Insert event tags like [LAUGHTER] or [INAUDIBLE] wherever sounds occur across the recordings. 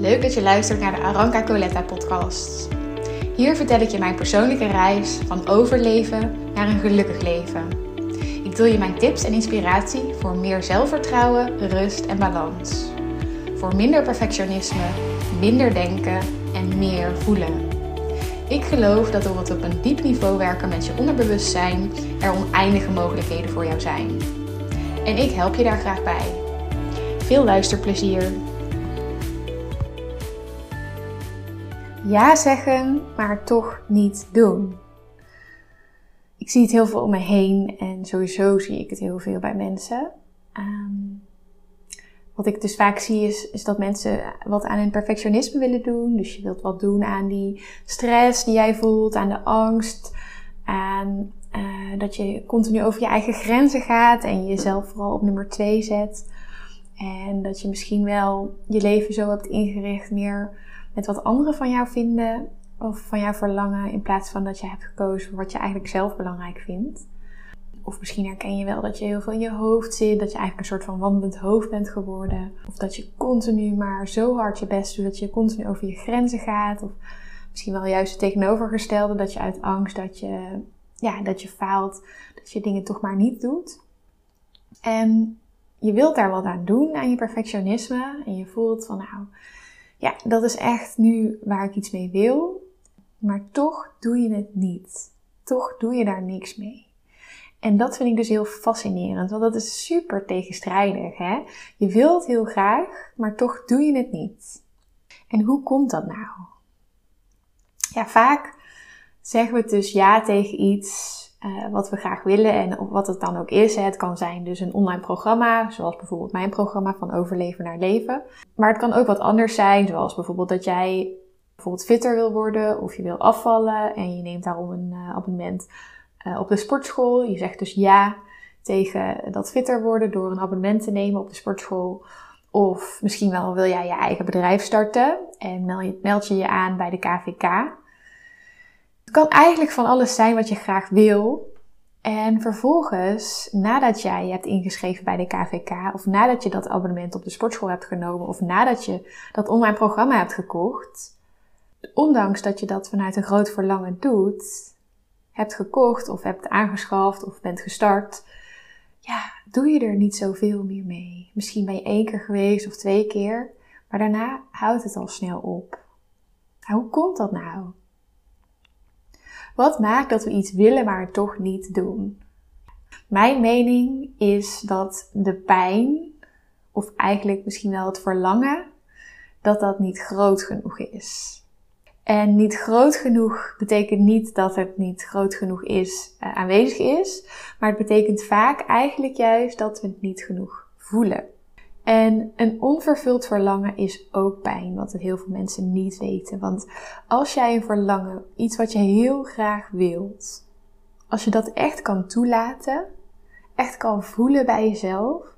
Leuk dat je luistert naar de Aranka Coletta podcast. Hier vertel ik je mijn persoonlijke reis van overleven naar een gelukkig leven. Ik deel je mijn tips en inspiratie voor meer zelfvertrouwen, rust en balans. Voor minder perfectionisme, minder denken en meer voelen. Ik geloof dat door het op een diep niveau werken met je onderbewustzijn er oneindige mogelijkheden voor jou zijn. En ik help je daar graag bij. Veel luisterplezier! Ja zeggen, maar toch niet doen. Ik zie het heel veel om me heen en sowieso zie ik het heel veel bij mensen. Um, wat ik dus vaak zie is, is dat mensen wat aan hun perfectionisme willen doen. Dus je wilt wat doen aan die stress die jij voelt, aan de angst, aan uh, dat je continu over je eigen grenzen gaat en jezelf vooral op nummer twee zet. En dat je misschien wel je leven zo hebt ingericht meer met wat anderen van jou vinden of van jou verlangen in plaats van dat je hebt gekozen voor wat je eigenlijk zelf belangrijk vindt. Of misschien herken je wel dat je heel veel in je hoofd zit, dat je eigenlijk een soort van wandelend hoofd bent geworden. Of dat je continu maar zo hard je best doet dat je continu over je grenzen gaat. Of misschien wel juist het tegenovergestelde, dat je uit angst dat je, ja, dat je faalt, dat je dingen toch maar niet doet. En je wilt daar wat aan doen, aan je perfectionisme. En je voelt van nou, ja, dat is echt nu waar ik iets mee wil. Maar toch doe je het niet. Toch doe je daar niks mee. En dat vind ik dus heel fascinerend, want dat is super tegenstrijdig. Hè? Je wilt heel graag, maar toch doe je het niet. En hoe komt dat nou? Ja, vaak zeggen we dus ja tegen iets uh, wat we graag willen en wat het dan ook is. Het kan zijn dus een online programma, zoals bijvoorbeeld mijn programma van overleven naar leven. Maar het kan ook wat anders zijn, zoals bijvoorbeeld dat jij bijvoorbeeld fitter wil worden of je wil afvallen en je neemt daarom een uh, abonnement uh, op de sportschool. Je zegt dus ja tegen dat fitter worden door een abonnement te nemen op de sportschool. Of misschien wel wil jij je eigen bedrijf starten en meld je je aan bij de KVK. Het kan eigenlijk van alles zijn wat je graag wil. En vervolgens, nadat jij je hebt ingeschreven bij de KVK, of nadat je dat abonnement op de sportschool hebt genomen, of nadat je dat online programma hebt gekocht, ondanks dat je dat vanuit een groot verlangen doet, hebt gekocht of hebt aangeschaft of bent gestart, ja, doe je er niet zoveel meer mee. Misschien ben je één keer geweest of twee keer, maar daarna houdt het al snel op. hoe komt dat nou? Wat maakt dat we iets willen maar toch niet doen? Mijn mening is dat de pijn, of eigenlijk misschien wel het verlangen, dat dat niet groot genoeg is. En niet groot genoeg betekent niet dat het niet groot genoeg is, uh, aanwezig is, maar het betekent vaak eigenlijk juist dat we het niet genoeg voelen. En een onvervuld verlangen is ook pijn, wat heel veel mensen niet weten. Want als jij een verlangen, iets wat je heel graag wilt, als je dat echt kan toelaten, echt kan voelen bij jezelf,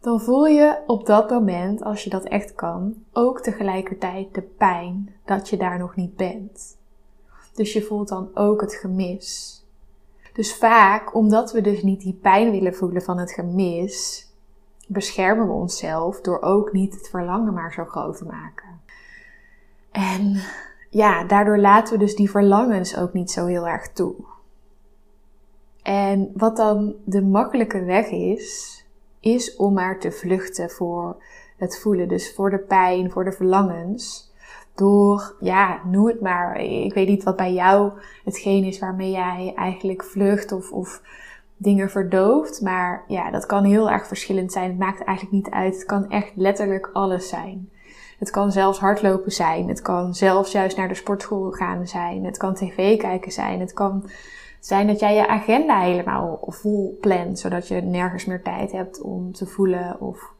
dan voel je op dat moment, als je dat echt kan, ook tegelijkertijd de pijn dat je daar nog niet bent. Dus je voelt dan ook het gemis. Dus vaak, omdat we dus niet die pijn willen voelen van het gemis, beschermen we onszelf door ook niet het verlangen maar zo groot te maken. En ja, daardoor laten we dus die verlangens ook niet zo heel erg toe. En wat dan de makkelijke weg is, is om maar te vluchten voor het voelen. Dus voor de pijn, voor de verlangens. Door, ja, noem het maar. Ik weet niet wat bij jou hetgeen is waarmee jij eigenlijk vlucht of, of dingen verdooft. Maar ja, dat kan heel erg verschillend zijn. Het maakt eigenlijk niet uit. Het kan echt letterlijk alles zijn. Het kan zelfs hardlopen zijn. Het kan zelfs juist naar de sportschool gaan zijn. Het kan tv kijken zijn. Het kan zijn dat jij je agenda helemaal vol plant, zodat je nergens meer tijd hebt om te voelen of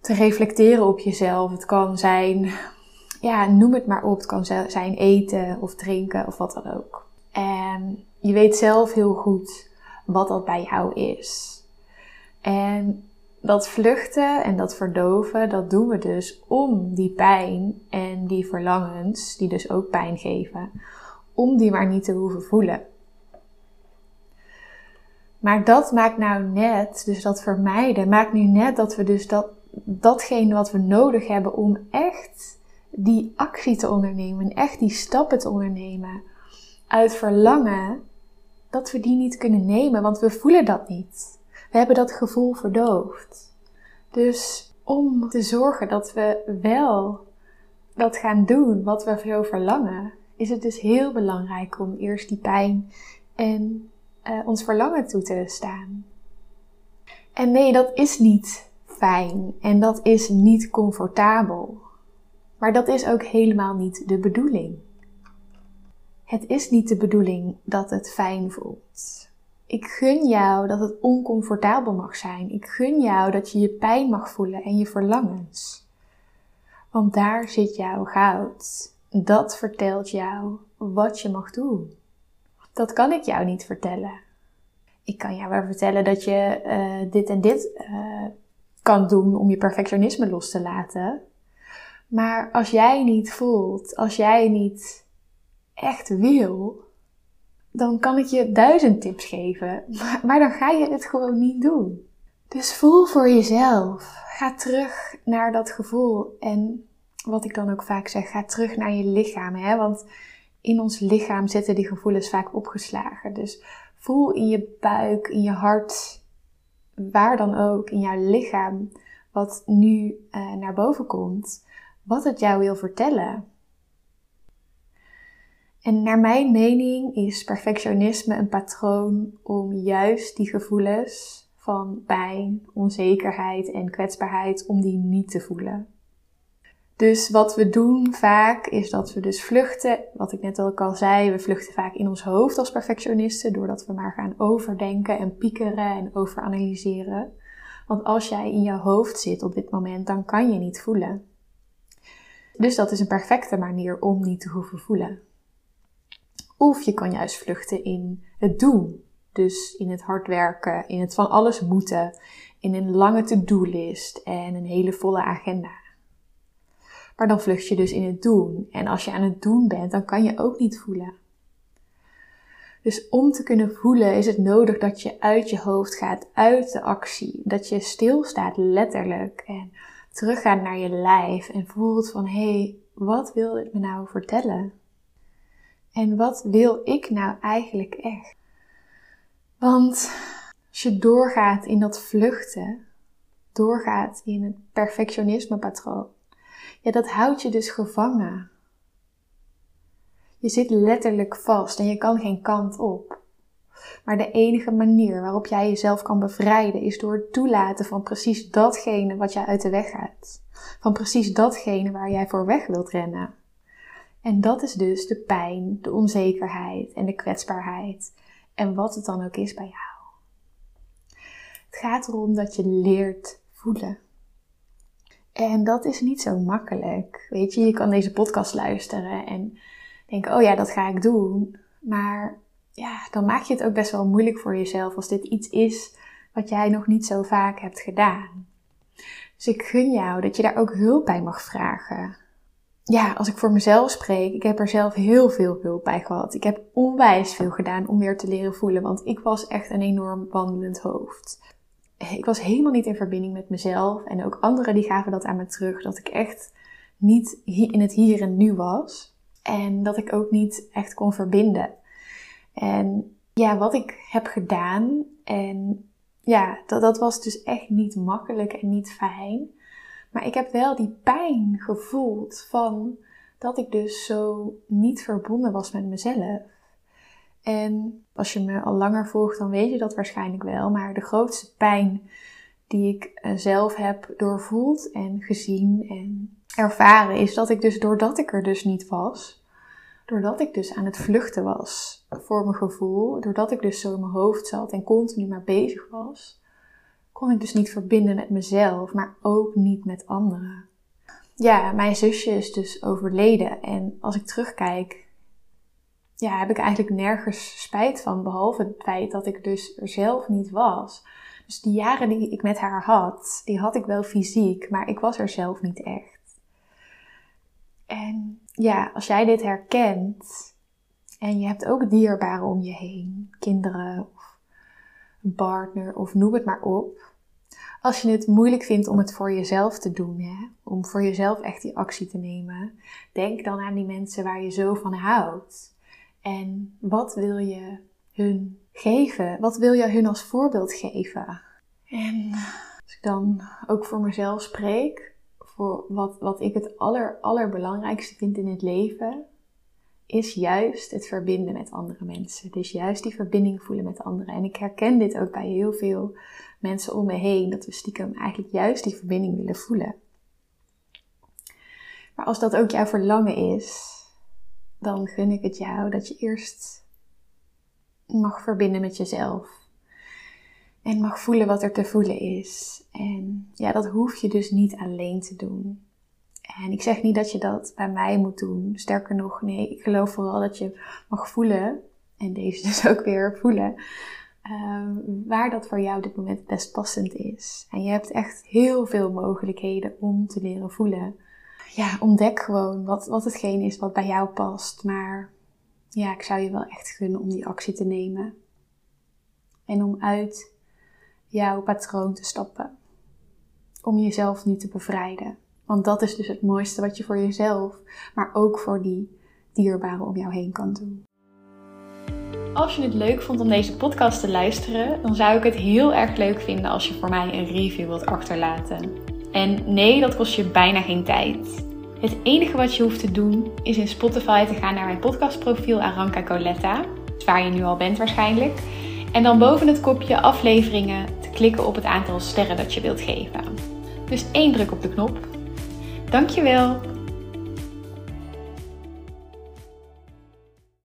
te reflecteren op jezelf. Het kan zijn, ja, noem het maar op. Het kan zijn eten of drinken of wat dan ook. En je weet zelf heel goed wat dat bij jou is. En dat vluchten en dat verdoven, dat doen we dus om die pijn en die verlangens, die dus ook pijn geven, om die maar niet te hoeven voelen. Maar dat maakt nou net, dus dat vermijden, maakt nu net dat we dus dat datgene wat we nodig hebben om echt die actie te ondernemen, echt die stappen te ondernemen, uit verlangen, dat we die niet kunnen nemen, want we voelen dat niet. We hebben dat gevoel verdoofd. Dus om te zorgen dat we wel dat gaan doen wat we zo verlangen, is het dus heel belangrijk om eerst die pijn en uh, ons verlangen toe te staan. En nee, dat is niet fijn en dat is niet comfortabel. Maar dat is ook helemaal niet de bedoeling. Het is niet de bedoeling dat het fijn voelt. Ik gun jou dat het oncomfortabel mag zijn. Ik gun jou dat je je pijn mag voelen en je verlangens. Want daar zit jouw goud. Dat vertelt jou wat je mag doen. Dat kan ik jou niet vertellen. Ik kan jou wel vertellen dat je uh, dit en dit uh, kan doen om je perfectionisme los te laten. Maar als jij niet voelt, als jij niet echt wil, dan kan ik je duizend tips geven. Maar, maar dan ga je het gewoon niet doen. Dus voel voor jezelf. Ga terug naar dat gevoel. En wat ik dan ook vaak zeg, ga terug naar je lichaam. Hè? Want in ons lichaam zitten die gevoelens vaak opgeslagen. Dus voel in je buik, in je hart, waar dan ook, in jouw lichaam, wat nu uh, naar boven komt, wat het jou wil vertellen. En naar mijn mening is perfectionisme een patroon om juist die gevoelens van pijn, onzekerheid en kwetsbaarheid, om die niet te voelen. Dus wat we doen vaak is dat we dus vluchten. Wat ik net ook al zei, we vluchten vaak in ons hoofd als perfectionisten, doordat we maar gaan overdenken en piekeren en overanalyseren. Want als jij in jouw hoofd zit op dit moment, dan kan je niet voelen. Dus dat is een perfecte manier om niet te hoeven voelen. Of je kan juist vluchten in het doen. Dus in het hard werken, in het van alles moeten, in een lange to-do-list en een hele volle agenda. Maar dan vlucht je dus in het doen. En als je aan het doen bent, dan kan je ook niet voelen. Dus om te kunnen voelen is het nodig dat je uit je hoofd gaat, uit de actie. Dat je stilstaat letterlijk en teruggaat naar je lijf en voelt van hé, hey, wat wil dit me nou vertellen? En wat wil ik nou eigenlijk echt? Want als je doorgaat in dat vluchten, doorgaat in het perfectionisme patroon, ja, dat houdt je dus gevangen. Je zit letterlijk vast en je kan geen kant op. Maar de enige manier waarop jij jezelf kan bevrijden is door het toelaten van precies datgene wat jij uit de weg gaat. Van precies datgene waar jij voor weg wilt rennen. En dat is dus de pijn, de onzekerheid en de kwetsbaarheid. En wat het dan ook is bij jou. Het gaat erom dat je leert voelen. En dat is niet zo makkelijk. Weet je, je kan deze podcast luisteren en denken, oh ja, dat ga ik doen. Maar ja, dan maak je het ook best wel moeilijk voor jezelf als dit iets is wat jij nog niet zo vaak hebt gedaan. Dus ik gun jou dat je daar ook hulp bij mag vragen. Ja, als ik voor mezelf spreek, ik heb er zelf heel veel hulp bij gehad. Ik heb onwijs veel gedaan om weer te leren voelen, want ik was echt een enorm wandelend hoofd ik was helemaal niet in verbinding met mezelf. En ook anderen die gaven dat aan me terug. Dat ik echt niet in het hier en nu was. En dat ik ook niet echt kon verbinden. En ja, wat ik heb gedaan. En ja, dat, dat was dus echt niet makkelijk en niet fijn. Maar ik heb wel die pijn gevoeld van dat ik dus zo niet verbonden was met mezelf. En als je me al langer volgt, dan weet je dat waarschijnlijk wel. Maar de grootste pijn die ik eh, zelf heb doorvoeld en gezien en ervaren, is dat ik dus doordat ik er dus niet was, doordat ik dus aan het vluchten was voor mijn gevoel, doordat ik dus zo in mijn hoofd zat en continu maar bezig was, kon ik dus niet verbinden met mezelf, maar ook niet met anderen. Ja, mijn zusje is dus overleden en als ik terugkijk, ja, heb ik eigenlijk nergens spijt van, behalve het feit dat ik dus er zelf niet was. Dus die jaren die ik met haar had, die had ik wel fysiek, maar ik was er zelf niet echt. En ja, als jij dit herkent en je hebt ook dierbaren om je heen, kinderen of een partner of noem het maar op. als je het moeilijk vindt om het voor jezelf te doen, hè? om voor jezelf echt die actie te nemen, denk dan aan die mensen waar je zo van houdt. En wat wil je hun geven? Wat wil je hun als voorbeeld geven? En als ik dan ook voor mezelf spreek, voor wat, wat ik het aller, allerbelangrijkste vind in het leven, is juist het verbinden met andere mensen. Dus juist die verbinding voelen met anderen. En ik herken dit ook bij heel veel mensen om me heen, dat we stiekem eigenlijk juist die verbinding willen voelen. Maar als dat ook jouw verlangen is, dan gun ik het jou dat je eerst mag verbinden met jezelf. En mag voelen wat er te voelen is. En ja, dat hoef je dus niet alleen te doen. En ik zeg niet dat je dat bij mij moet doen. Sterker nog, nee, ik geloof vooral dat je mag voelen. En deze [LAUGHS] dus ook weer voelen. Ehm, waar dat voor jou op dit moment best passend is. En je hebt echt heel veel mogelijkheden om te leren voelen. Ja, ontdek gewoon wat, wat hetgeen is wat bij jou past. Maar ja, ik zou je wel echt gunnen om die actie te nemen. En om uit jouw patroon te stappen. Om jezelf nu te bevrijden. Want dat is dus het mooiste wat je voor jezelf, maar ook voor die dierbaren om jou heen kan doen. Als je het leuk vond om deze podcast te luisteren, dan zou ik het heel erg leuk vinden als je voor mij een review wilt achterlaten. En nee, dat kost je bijna geen tijd. Het enige wat je hoeft te doen is in Spotify te gaan naar mijn podcastprofiel Aranka Coletta, waar je nu al bent waarschijnlijk. En dan boven het kopje afleveringen te klikken op het aantal sterren dat je wilt geven. Dus één druk op de knop Dankjewel